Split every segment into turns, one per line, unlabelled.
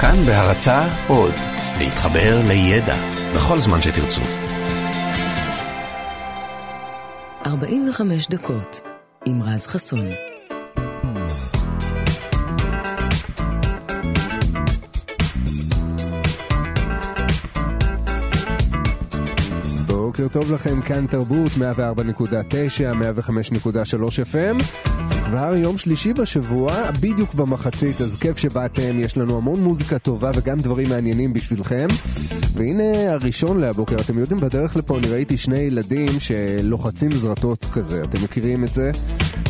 כאן בהרצה עוד, להתחבר לידע בכל זמן שתרצו.
45 דקות עם רז חסון.
בוקר טוב לכם, כאן תרבות 104.9, 105.3 FM. כבר יום שלישי בשבוע, בדיוק במחצית, אז כיף שבאתם, יש לנו המון מוזיקה טובה וגם דברים מעניינים בשבילכם. והנה הראשון להבוקר, אתם יודעים, בדרך לפה אני ראיתי שני ילדים שלוחצים זרטות כזה, אתם מכירים את זה?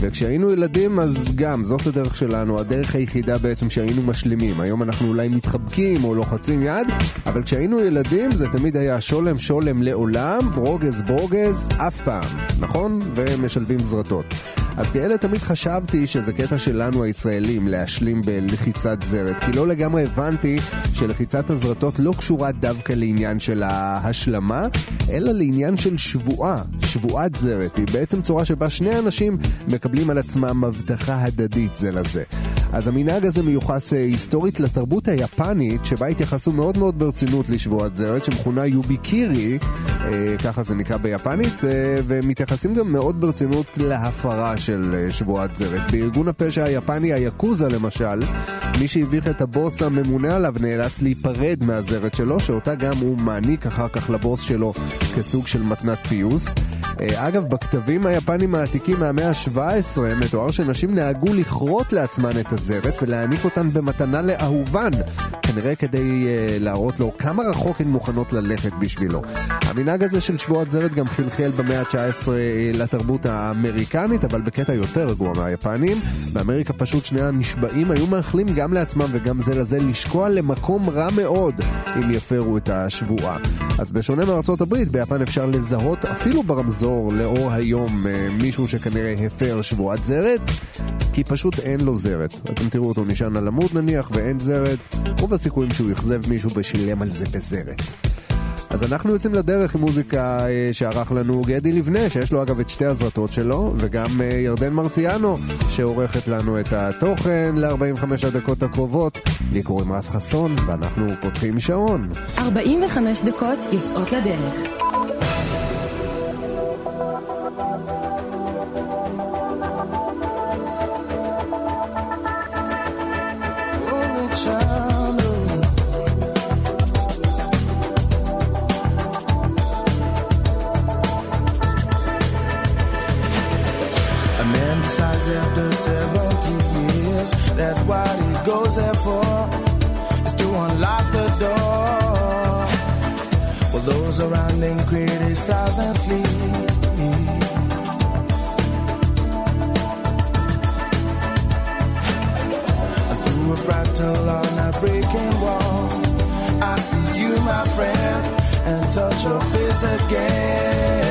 וכשהיינו ילדים אז גם, זאת הדרך שלנו, הדרך היחידה בעצם שהיינו משלימים. היום אנחנו אולי מתחבקים או לוחצים יד, אבל כשהיינו ילדים זה תמיד היה שולם שולם לעולם, ברוגז ברוגז אף פעם, נכון? ומשלבים זרטות. אז כאלה תמיד חשבתי שזה קטע שלנו הישראלים להשלים בלחיצת זרת, כי לא לגמרי הבנתי שלחיצת הזרטות לא קשורה דווקא לעניין של ההשלמה, אלא לעניין של שבועה, שבועת זרת. היא בעצם צורה שבה שני אנשים מקבלים על עצמם הבטחה הדדית זה לזה. אז המנהג הזה מיוחס אה, היסטורית לתרבות היפנית, שבה התייחסו מאוד מאוד ברצינות לשבועת זרת, שמכונה יוביקירי, אה, ככה זה נקרא ביפנית, אה, ומתייחסים גם מאוד ברצינות להפרה של שבועת זרת. בארגון הפשע היפני היאקוזה למשל, מי שהביך את הבוס הממונה עליו נאלץ להיפרד מהזרת שלו, שאותה גם הוא מעניק אחר כך לבוס שלו כסוג של מתנת פיוס. אה, אגב, בכתבים היפנים העתיקים מהמאה ה-17 מתואר שנשים נהגו לכרות לעצמן את הזרת ולהעניק אותן במתנה לאהובן, כנראה כדי uh, להראות לו כמה רחוק הן מוכנות ללכת בשבילו. המנהג הזה של שבועת זרת גם חלחל במאה ה-19 לתרבות האמריקנית, אבל בקטע יותר רגוע מהיפנים. באמריקה פשוט שני הנשבעים היו מאחלים גם לעצמם וגם זה לזה לשקוע למקום רע מאוד אם יפרו את השבועה. אז בשונה מארצות הברית, ביפן אפשר לזהות אפילו ברמזור לאור היום אה, מישהו שכנראה הפר שבועת זרת, כי פשוט אין לו זרת. אתם תראו אותו נשען על עמוד נניח ואין זרת, רוב הסיכויים שהוא אכזב מישהו ושילם על זה בזרת. אז אנחנו יוצאים לדרך עם מוזיקה אה, שערך לנו גדי לבנה, שיש לו אגב את שתי הזרטות שלו, וגם אה, ירדן מרציאנו, שעורכת לנו את התוכן ל-45 הדקות הקרובות. לי קוראים רס חסון, ואנחנו פותחים שעון.
45 דקות יוצאות לדרך.
A man decides after 70 years. that what he goes there for, is to unlock the door. Well, those around him criticize and sleep. Through a fractal on a breaking wall, I see you, my friend, and touch your face
again.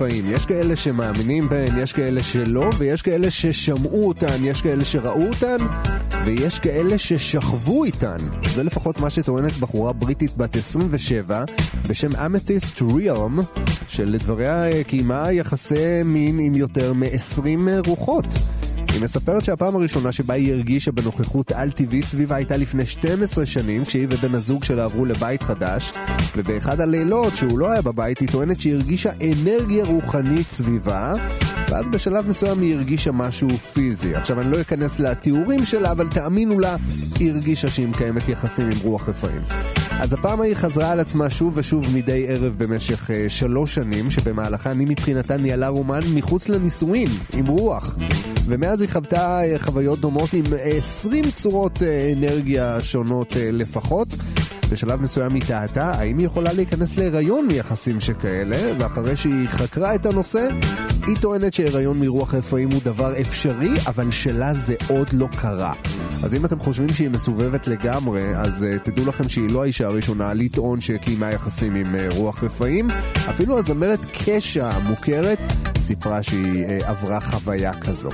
רפאים, יש כאלה שמאמינים בהן, יש כאלה שלא, ויש כאלה ששמעו אותן, יש כאלה שראו אותן, ויש כאלה ששכבו איתן. זה לפחות מה שטוענת בחורה בריטית בת 27 בשם אמתיסט ריאלם, שלדבריה אה, קיימה יחסי מין עם יותר מ-20 רוחות. היא מספרת שהפעם הראשונה שבה היא הרגישה בנוכחות על-טבעית סביבה הייתה לפני 12 שנים, כשהיא ובן הזוג שלה עברו לבית חדש, ובאחד הלילות שהוא לא היה בבית, היא טוענת שהיא הרגישה אנרגיה רוחנית סביבה, ואז בשלב מסוים היא הרגישה משהו פיזי. עכשיו, אני לא אכנס לתיאורים שלה, אבל תאמינו לה, היא הרגישה שהיא מקיימת יחסים עם רוח רפאים. אז הפעם היא חזרה על עצמה שוב ושוב מדי ערב במשך uh, שלוש שנים, שבמהלכן היא מבחינתה ניהלה רומן מחוץ לנישואין, עם רוח. ומאז היא חוותה uh, חוויות דומות עם uh, 20 צורות uh, אנרגיה שונות לפחות. בשלב מסוים היא טעתה האם היא יכולה להיכנס להיריון מיחסים שכאלה, ואחרי שהיא חקרה את הנושא, היא טוענת שהיריון מרוח רפאים הוא דבר אפשרי, אבל שלה זה עוד לא קרה. אז אם אתם חושבים שהיא מסובבת לגמרי, אז uh, תדעו לכם שהיא לא האישה הראשונה לטעון שקיימה יחסים עם uh, רוח רפאים. אפילו הזמרת קשה המוכרת סיפרה שהיא uh, עברה חוויה כזו.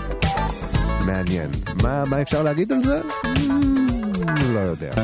מעניין. מה, מה אפשר להגיד על זה? לא יודע.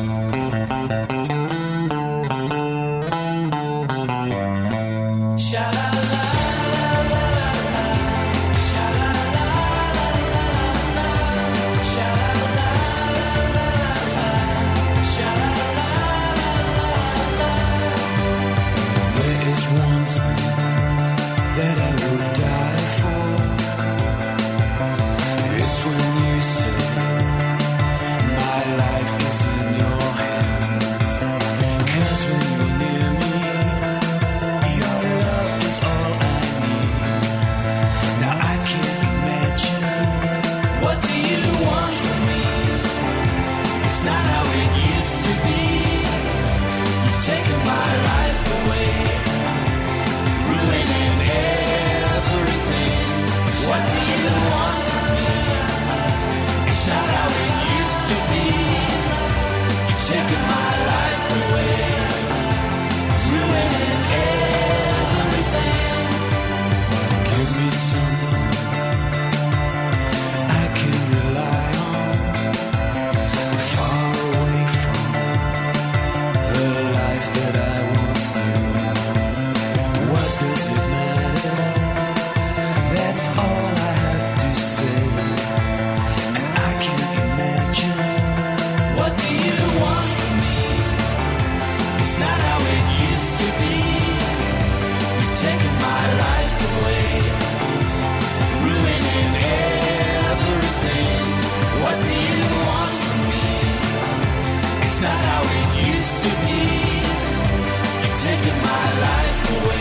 how it used to be. You're taking my life away.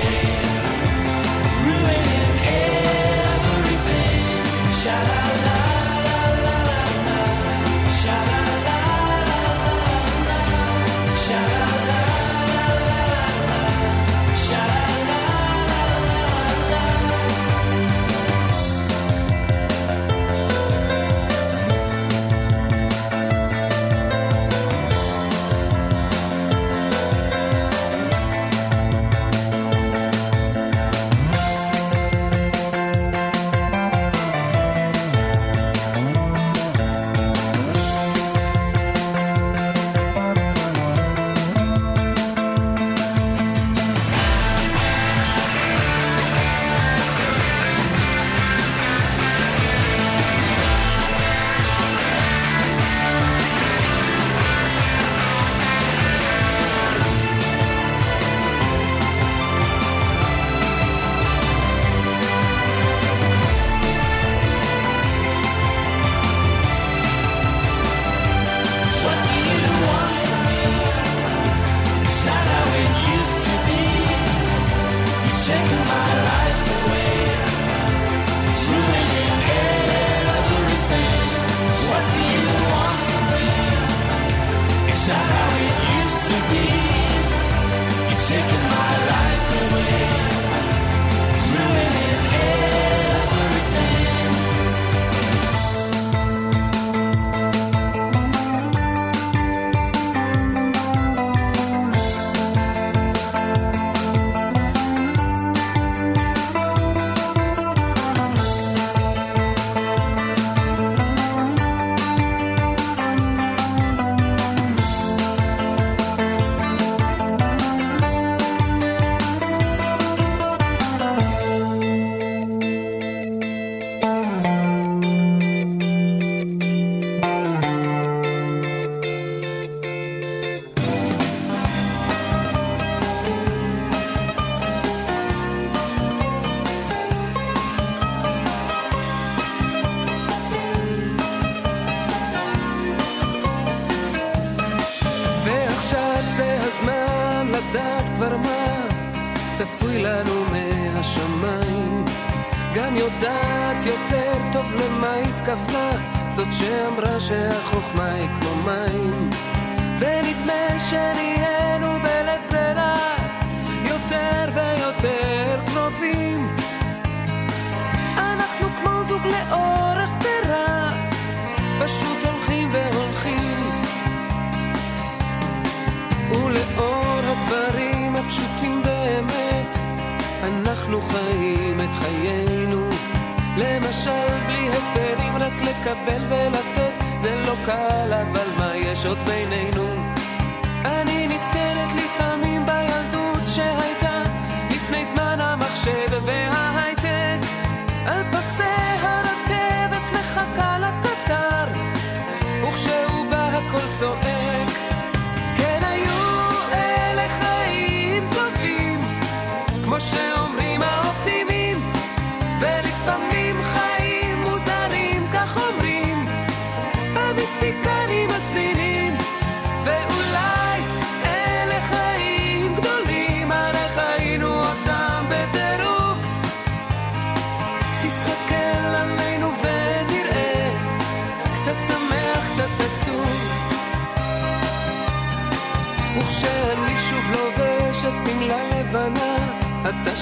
taking my
לקבל ולתת. זה לא קל אבל מה יש עוד בינינו?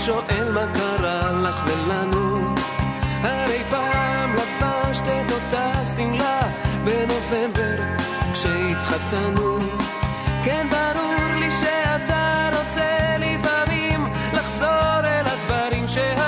שואל מה קרה לך ולנו. הרי פעם לבשת את אותה שמלה בנובמבר כשהתחתנו. כן, ברור לי שאתה רוצה לפעמים לחזור אל הדברים שה...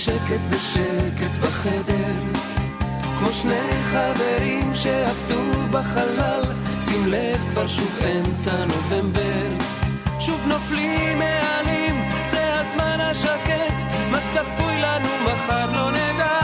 בשקט בשקט בחדר, כמו שני חברים שעבדו בחלל, שים לב כבר שוב אמצע נובמבר, שוב נופלים מהעלים, זה הזמן השקט, מה צפוי לנו מחר לא נדע.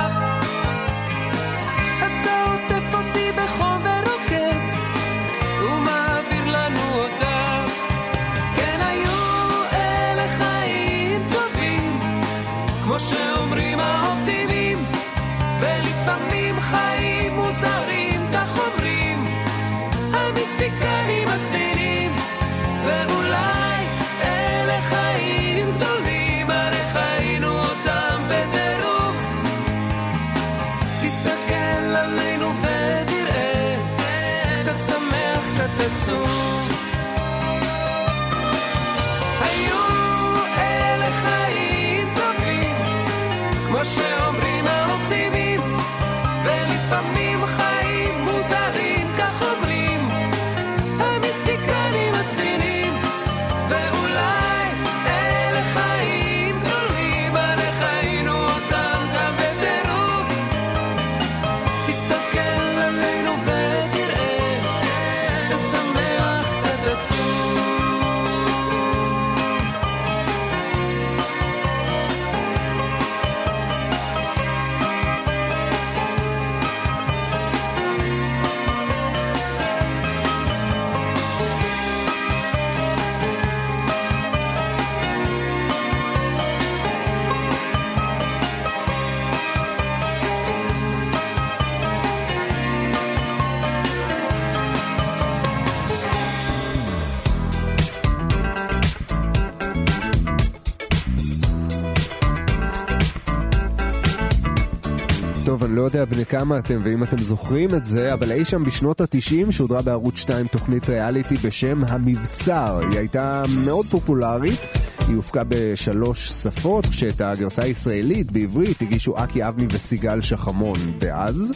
טוב, אני לא יודע בני כמה אתם ואם אתם זוכרים את זה, אבל אי שם בשנות ה-90 שודרה בערוץ 2 תוכנית ריאליטי בשם המבצר. היא הייתה מאוד פופולרית. היא הופקה בשלוש שפות, כשאת הגרסה הישראלית בעברית הגישו אקי אבני וסיגל שחמון דאז.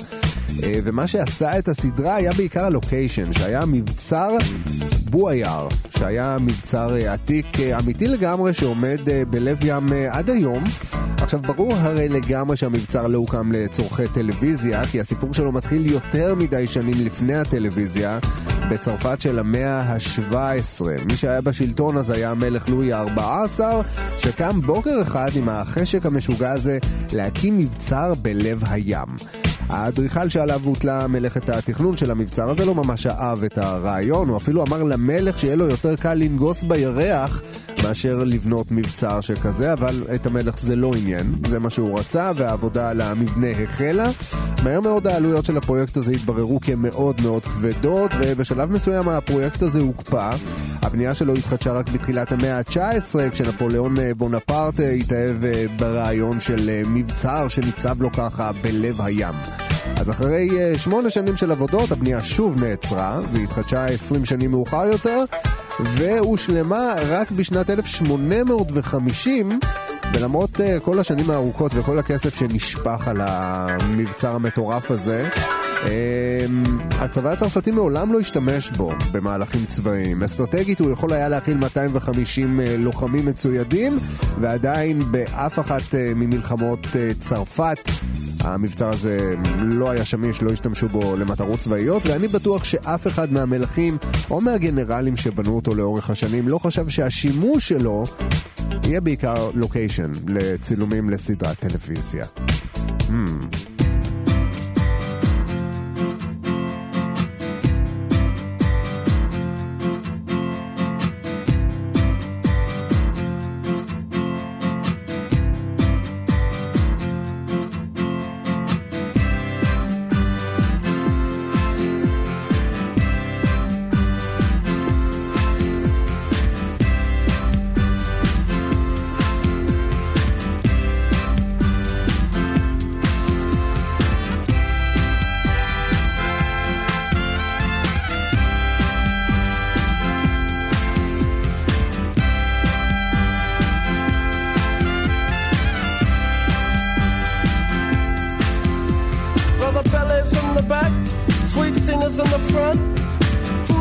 אה, ומה שעשה את הסדרה היה בעיקר הלוקיישן, שהיה מבצר בויאר, שהיה מבצר אה, עתיק אה, אמיתי לגמרי שעומד בלב ים עד היום. עכשיו, ברור הרי לגמרי שהמבצר לא הוקם לצורכי טלוויזיה, כי הסיפור שלו מתחיל יותר מדי שנים לפני הטלוויזיה, בצרפת של המאה ה-17. מי שהיה בשלטון אז היה המלך לואי ה-14, שקם בוקר אחד עם החשק המשוגע הזה להקים מבצר בלב הים. האדריכל שעליו הוטלה מלאכת התכנון של המבצר הזה לא ממש אהב את הרעיון, הוא אפילו אמר למלך שיהיה לו יותר קל לנגוס בירח מאשר לבנות מבצר שכזה, אבל את המלך זה לא עניין, זה מה שהוא רצה, והעבודה על המבנה החלה. מהר מאוד העלויות של הפרויקט הזה התבררו כמאוד מאוד כבדות, ובשלב מסוים הפרויקט הזה הוקפא. הבנייה שלו התחדשה רק בתחילת המאה ה-19, כשנפוליאון אה, בונפרט אה, התאהב אה, ברעיון של מבצר שניצב לו ככה בלב הים. אז אחרי אה, שמונה שנים של עבודות, הבנייה שוב נעצרה, והתחדשה 20 שנים מאוחר יותר, והושלמה רק בשנת 1850, ולמרות uh, כל השנים הארוכות וכל הכסף שנשפך על המבצר המטורף הזה, um, הצבא הצרפתי מעולם לא השתמש בו במהלכים צבאיים. אסטרטגית הוא יכול היה להכיל 250 uh, לוחמים מצוידים, ועדיין באף אחת uh, ממלחמות צרפת המבצר הזה לא היה שמיש, לא השתמשו בו למטרות צבאיות, ואני בטוח שאף אחד מהמלכים או מהגנרלים שבנו אותו לאורך השנים לא חשב שהשימוש שלו יהיה בעיקר לוקיישן לצילומים לסדרת טלוויזיה. Hmm.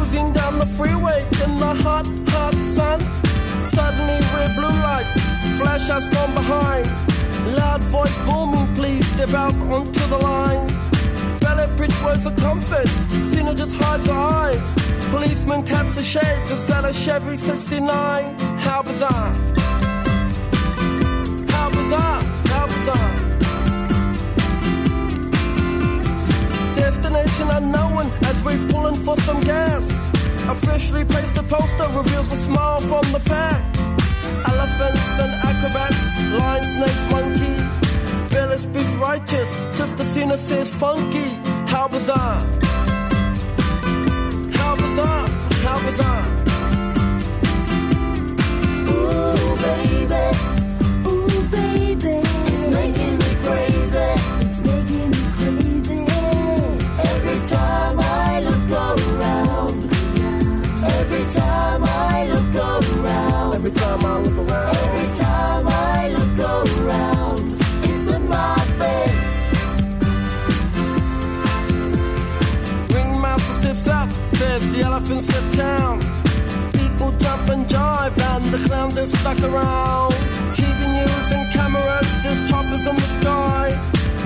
Cruising down the freeway in the hot, hot sun. Suddenly red blue lights flash us from behind. Loud voice booming, please step out onto the line. Ballet bridge words of comfort, Cena just hides her eyes. Policeman taps the shades, is that a Chevy 69? How bizarre! How bizarre! How bizarre! Destination unknown as we're pulling for some gas. Officially placed a poster reveals a smile from the pack. Elephants and acrobats, lion, snakes, monkey. Billy speaks righteous, Sister Cena says funky. How bizarre! How bizarre! How bizarre!
Ooh, baby.
Clowns are stuck around. TV news and cameras, there's choppers in the sky.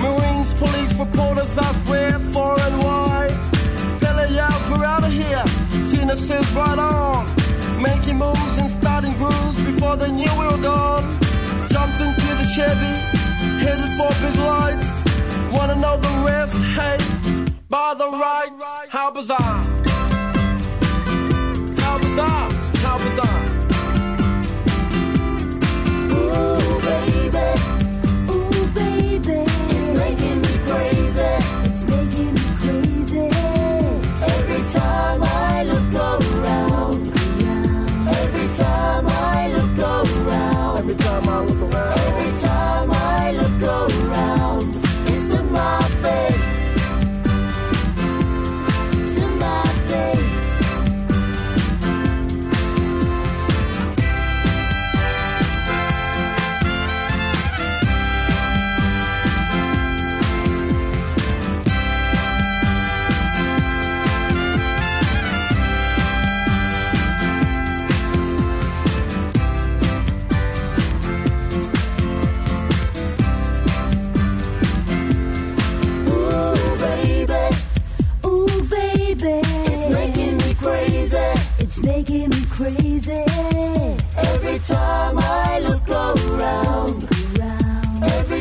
Marines, police, reporters ask where, for, and why. Bella yells, we're out of here. Cena says, right on. Making moves and starting grooves before they knew we were gone. Jumped into the Chevy, headed for big lights. Wanna know the rest? Hey, by the rights. How bizarre! How bizarre! How bizarre!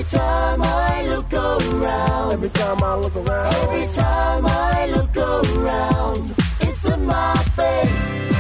Every time I look around. Every time I look around. Every time I look around. It's in my face.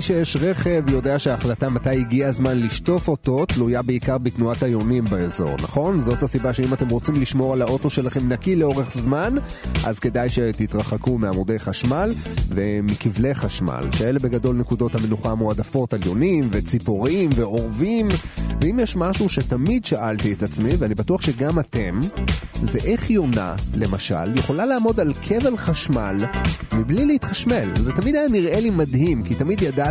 למי שיש רכב יודע שההחלטה מתי הגיע הזמן לשטוף אותו תלויה בעיקר בתנועת היונים באזור, נכון? זאת הסיבה שאם אתם רוצים לשמור על האוטו שלכם נקי לאורך זמן, אז כדאי שתתרחקו מעמודי חשמל ומכבלי חשמל, שאלה בגדול נקודות המנוחה המועדפות על יונים וציפורים ועורבים. ואם יש משהו שתמיד שאלתי את עצמי, ואני בטוח שגם אתם, זה איך יונה, למשל, יכולה לעמוד על כבל חשמל מבלי להתחשמל. זה תמיד היה נראה לי מדהים, כי תמיד ידעתי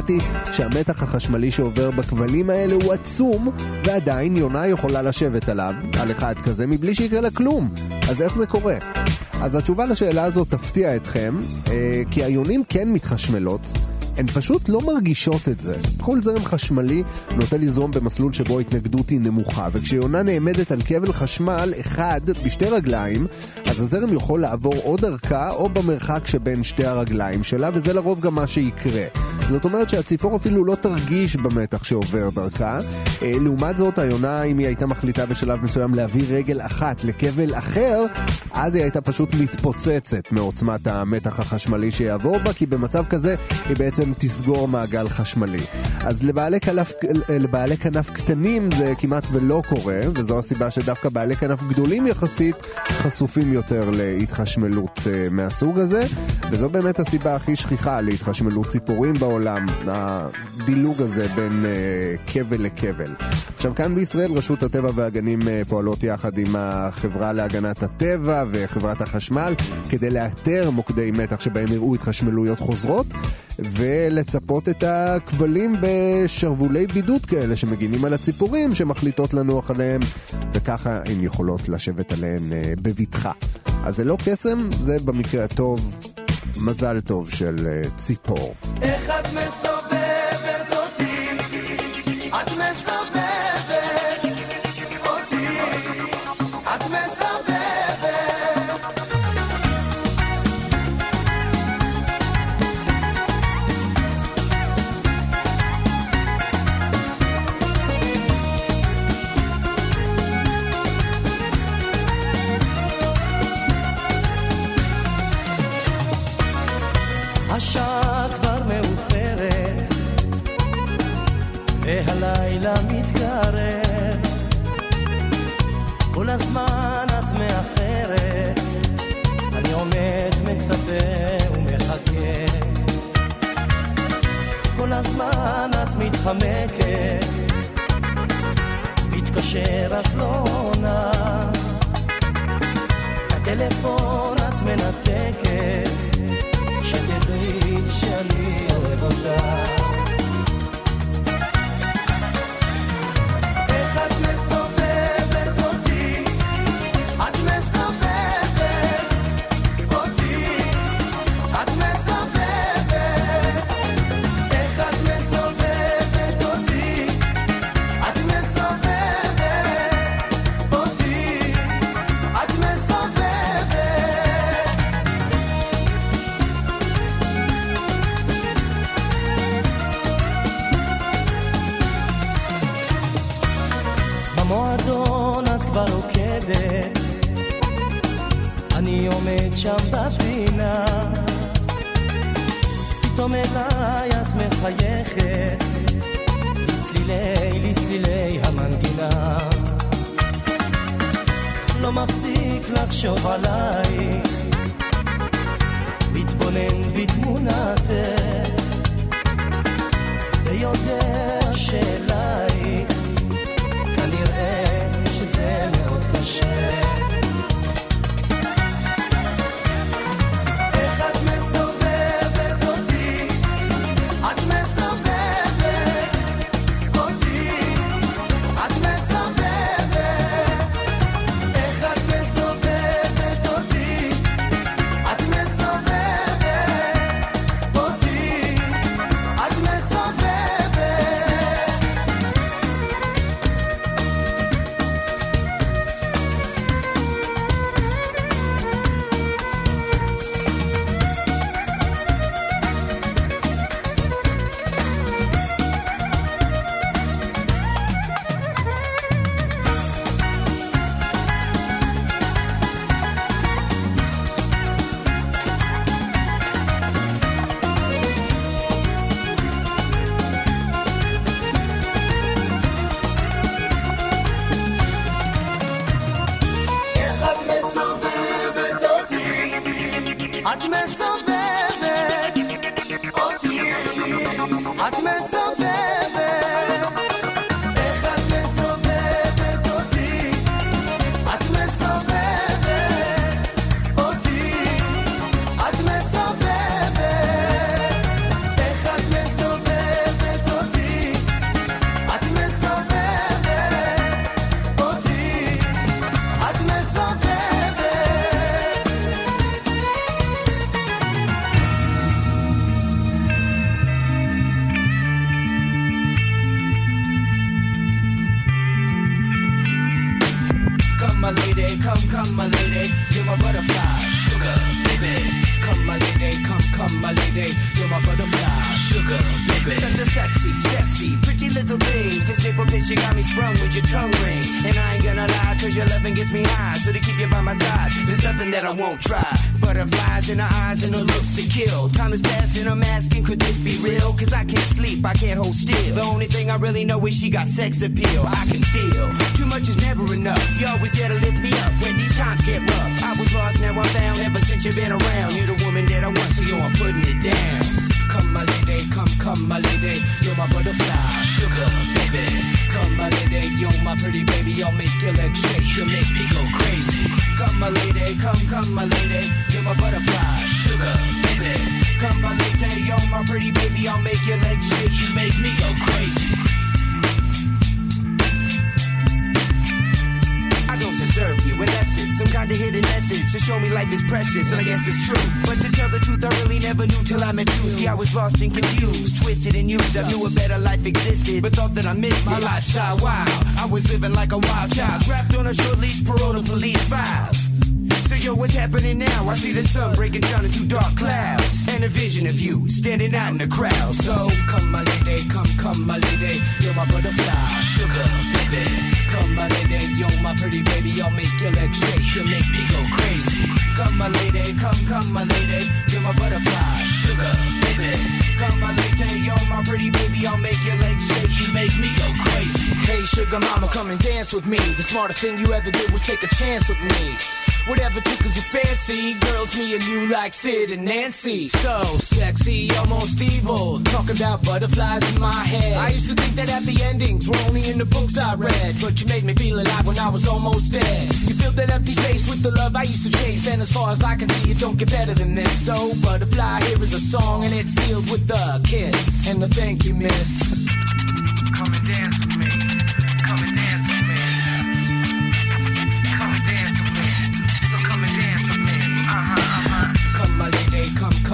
שהמתח החשמלי שעובר בכבלים האלה הוא עצום, ועדיין יונה יכולה לשבת עליו, על אחד כזה, מבלי שיקרה לה כלום. אז איך זה קורה? אז התשובה לשאלה הזאת תפתיע אתכם, אה, כי היונים כן מתחשמלות. הן פשוט לא מרגישות את זה. כל זרם חשמלי נוטה לזרום במסלול שבו ההתנגדות היא נמוכה, וכשיונה נעמדת על כבל חשמל אחד בשתי רגליים, אז הזרם יכול לעבור או דרכה או במרחק שבין שתי הרגליים שלה, וזה לרוב גם מה שיקרה. זאת אומרת שהציפור אפילו לא תרגיש במתח שעובר דרכה. אה, לעומת זאת, היונה, אם היא הייתה מחליטה בשלב מסוים להביא רגל אחת לכבל אחר, אז היא הייתה פשוט מתפוצצת מעוצמת המתח החשמלי שיעבור בה, כי במצב כזה היא בעצם תסגור מעגל חשמלי. אז לבעלי כנף, לבעלי כנף קטנים זה כמעט ולא קורה, וזו הסיבה שדווקא בעלי כנף גדולים יחסית חשופים יותר להתחשמלות אה, מהסוג הזה, וזו באמת הסיבה הכי שכיחה להתחשמלות ציפורים בעולם, הדילוג הזה בין אה, כבל לכבל. עכשיו כאן בישראל רשות הטבע והגנים אה, פועלות יחד עם החברה להגנת הטבע וחברת החשמל כדי לאתר מוקדי מתח שבהם יראו התחשמלויות חוזרות ולצפות את הכבלים בשרוולי בידוד כאלה שמגינים על הציפורים שמחליטות לנוח עליהם וככה הן יכולות לשבת עליהן אה, בבטחה. אז זה לא קסם, זה במקרה הטוב מזל טוב של אה, ציפור.
איך את מסובבת
השעה כבר מאוחרת, והלילה מתקרב. כל הזמן את מאחרת, אני עומד, מצפה ומחכה. כל הזמן את מתחמקת, מתקשר את לא עונה. הטלפון את מנתקת, camino de. לחשוב עלייך, מתבונן בתמונתך, ויודע שאלייך. כנראה שזה מאוד קשה.
Is she got sex appeal. I can feel too much is never enough. You always there to lift me up when these times get rough. I was lost, now I'm found. Ever since you've been around, you're the to show me life is precious, and I guess it's true. But to tell the truth, I really never knew till I met you. See, I was lost and confused, twisted and used. I knew a better life existed, but thought that I missed my lifestyle. Wild, I was living like a wild child, trapped on a short leash, parole to police files. So yo, what's happening now? I see the sun breaking down into dark clouds, and a vision of you standing out in the crowd. So come, my lady, come, come, my lady, you're my butterfly, sugar, baby. Come, my lady, you're my pretty baby, I'll make your legs shake, you make me go crazy. Come, my lady, come, come, my lady, you're my butterfly, sugar. baby. Come my lady, yo, my pretty baby, I'll make your legs shake. You make me go crazy.
Hey, sugar mama, come and dance with me. The smartest thing you ever did was take a chance with me. Whatever tickles your fancy, girls, me and you like Sid and Nancy. So sexy, almost evil. Talking about butterflies in my head. I used to think that happy endings were only in the books I read. But you made me feel alive when I was almost dead. You filled that empty space with the love I used to chase. And as far as I can see, it don't get better than this. So, butterfly, here is a song, and it's sealed with a kiss. And a thank you, miss. Come and dance with me.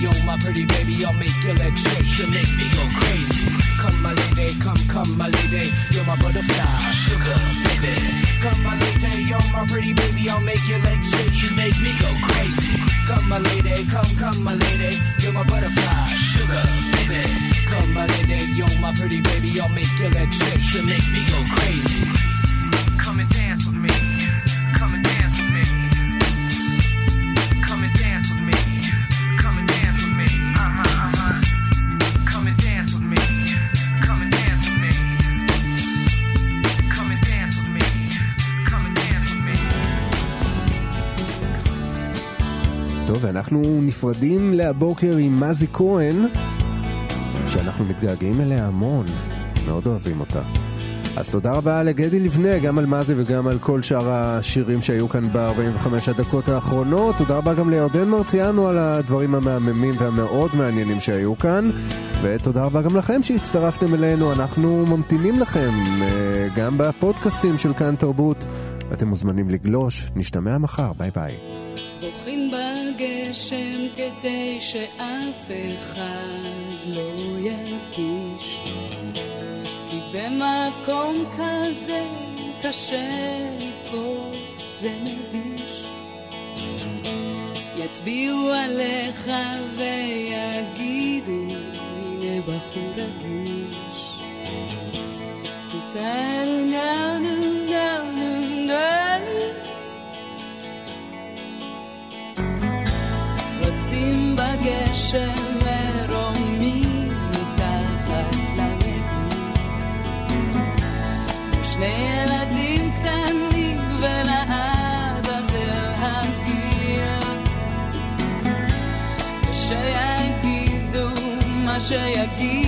My my pretty baby. I'll make your legs shake. You make me go crazy. Come my lady, come, come my lady. You're my butterfly, sugar, baby. Come my lady, you're my pretty baby. I'll make your legs shake. You make me go crazy. Come my lady, come, come my lady. You're my butterfly, sugar, baby. Come my lady, you're my pretty baby. I'll make your legs shake. You make me go crazy. Come and dance with me. Come and dance
טוב, אנחנו נפרדים להבוקר עם מזי כהן, שאנחנו מתגעגעים אליה המון, מאוד אוהבים אותה. אז תודה רבה לגדי לבנה, גם על מזי וגם על כל שאר השירים שהיו כאן ב-45 הדקות האחרונות. תודה רבה גם לירדן מרציאנו על הדברים המהממים והמאוד מעניינים שהיו כאן. ותודה רבה גם לכם שהצטרפתם אלינו, אנחנו ממתינים לכם אה, גם בפודקאסטים של כאן תרבות. אתם מוזמנים לגלוש, נשתמע מחר, ביי ביי.
בגשם כדי שאף אחד לא ירגיש. כי במקום כזה קשה לבכות, זה מביש. יצביעו עליך ויגידו הנה בחור רגיש. תותן נה ושיגידו מה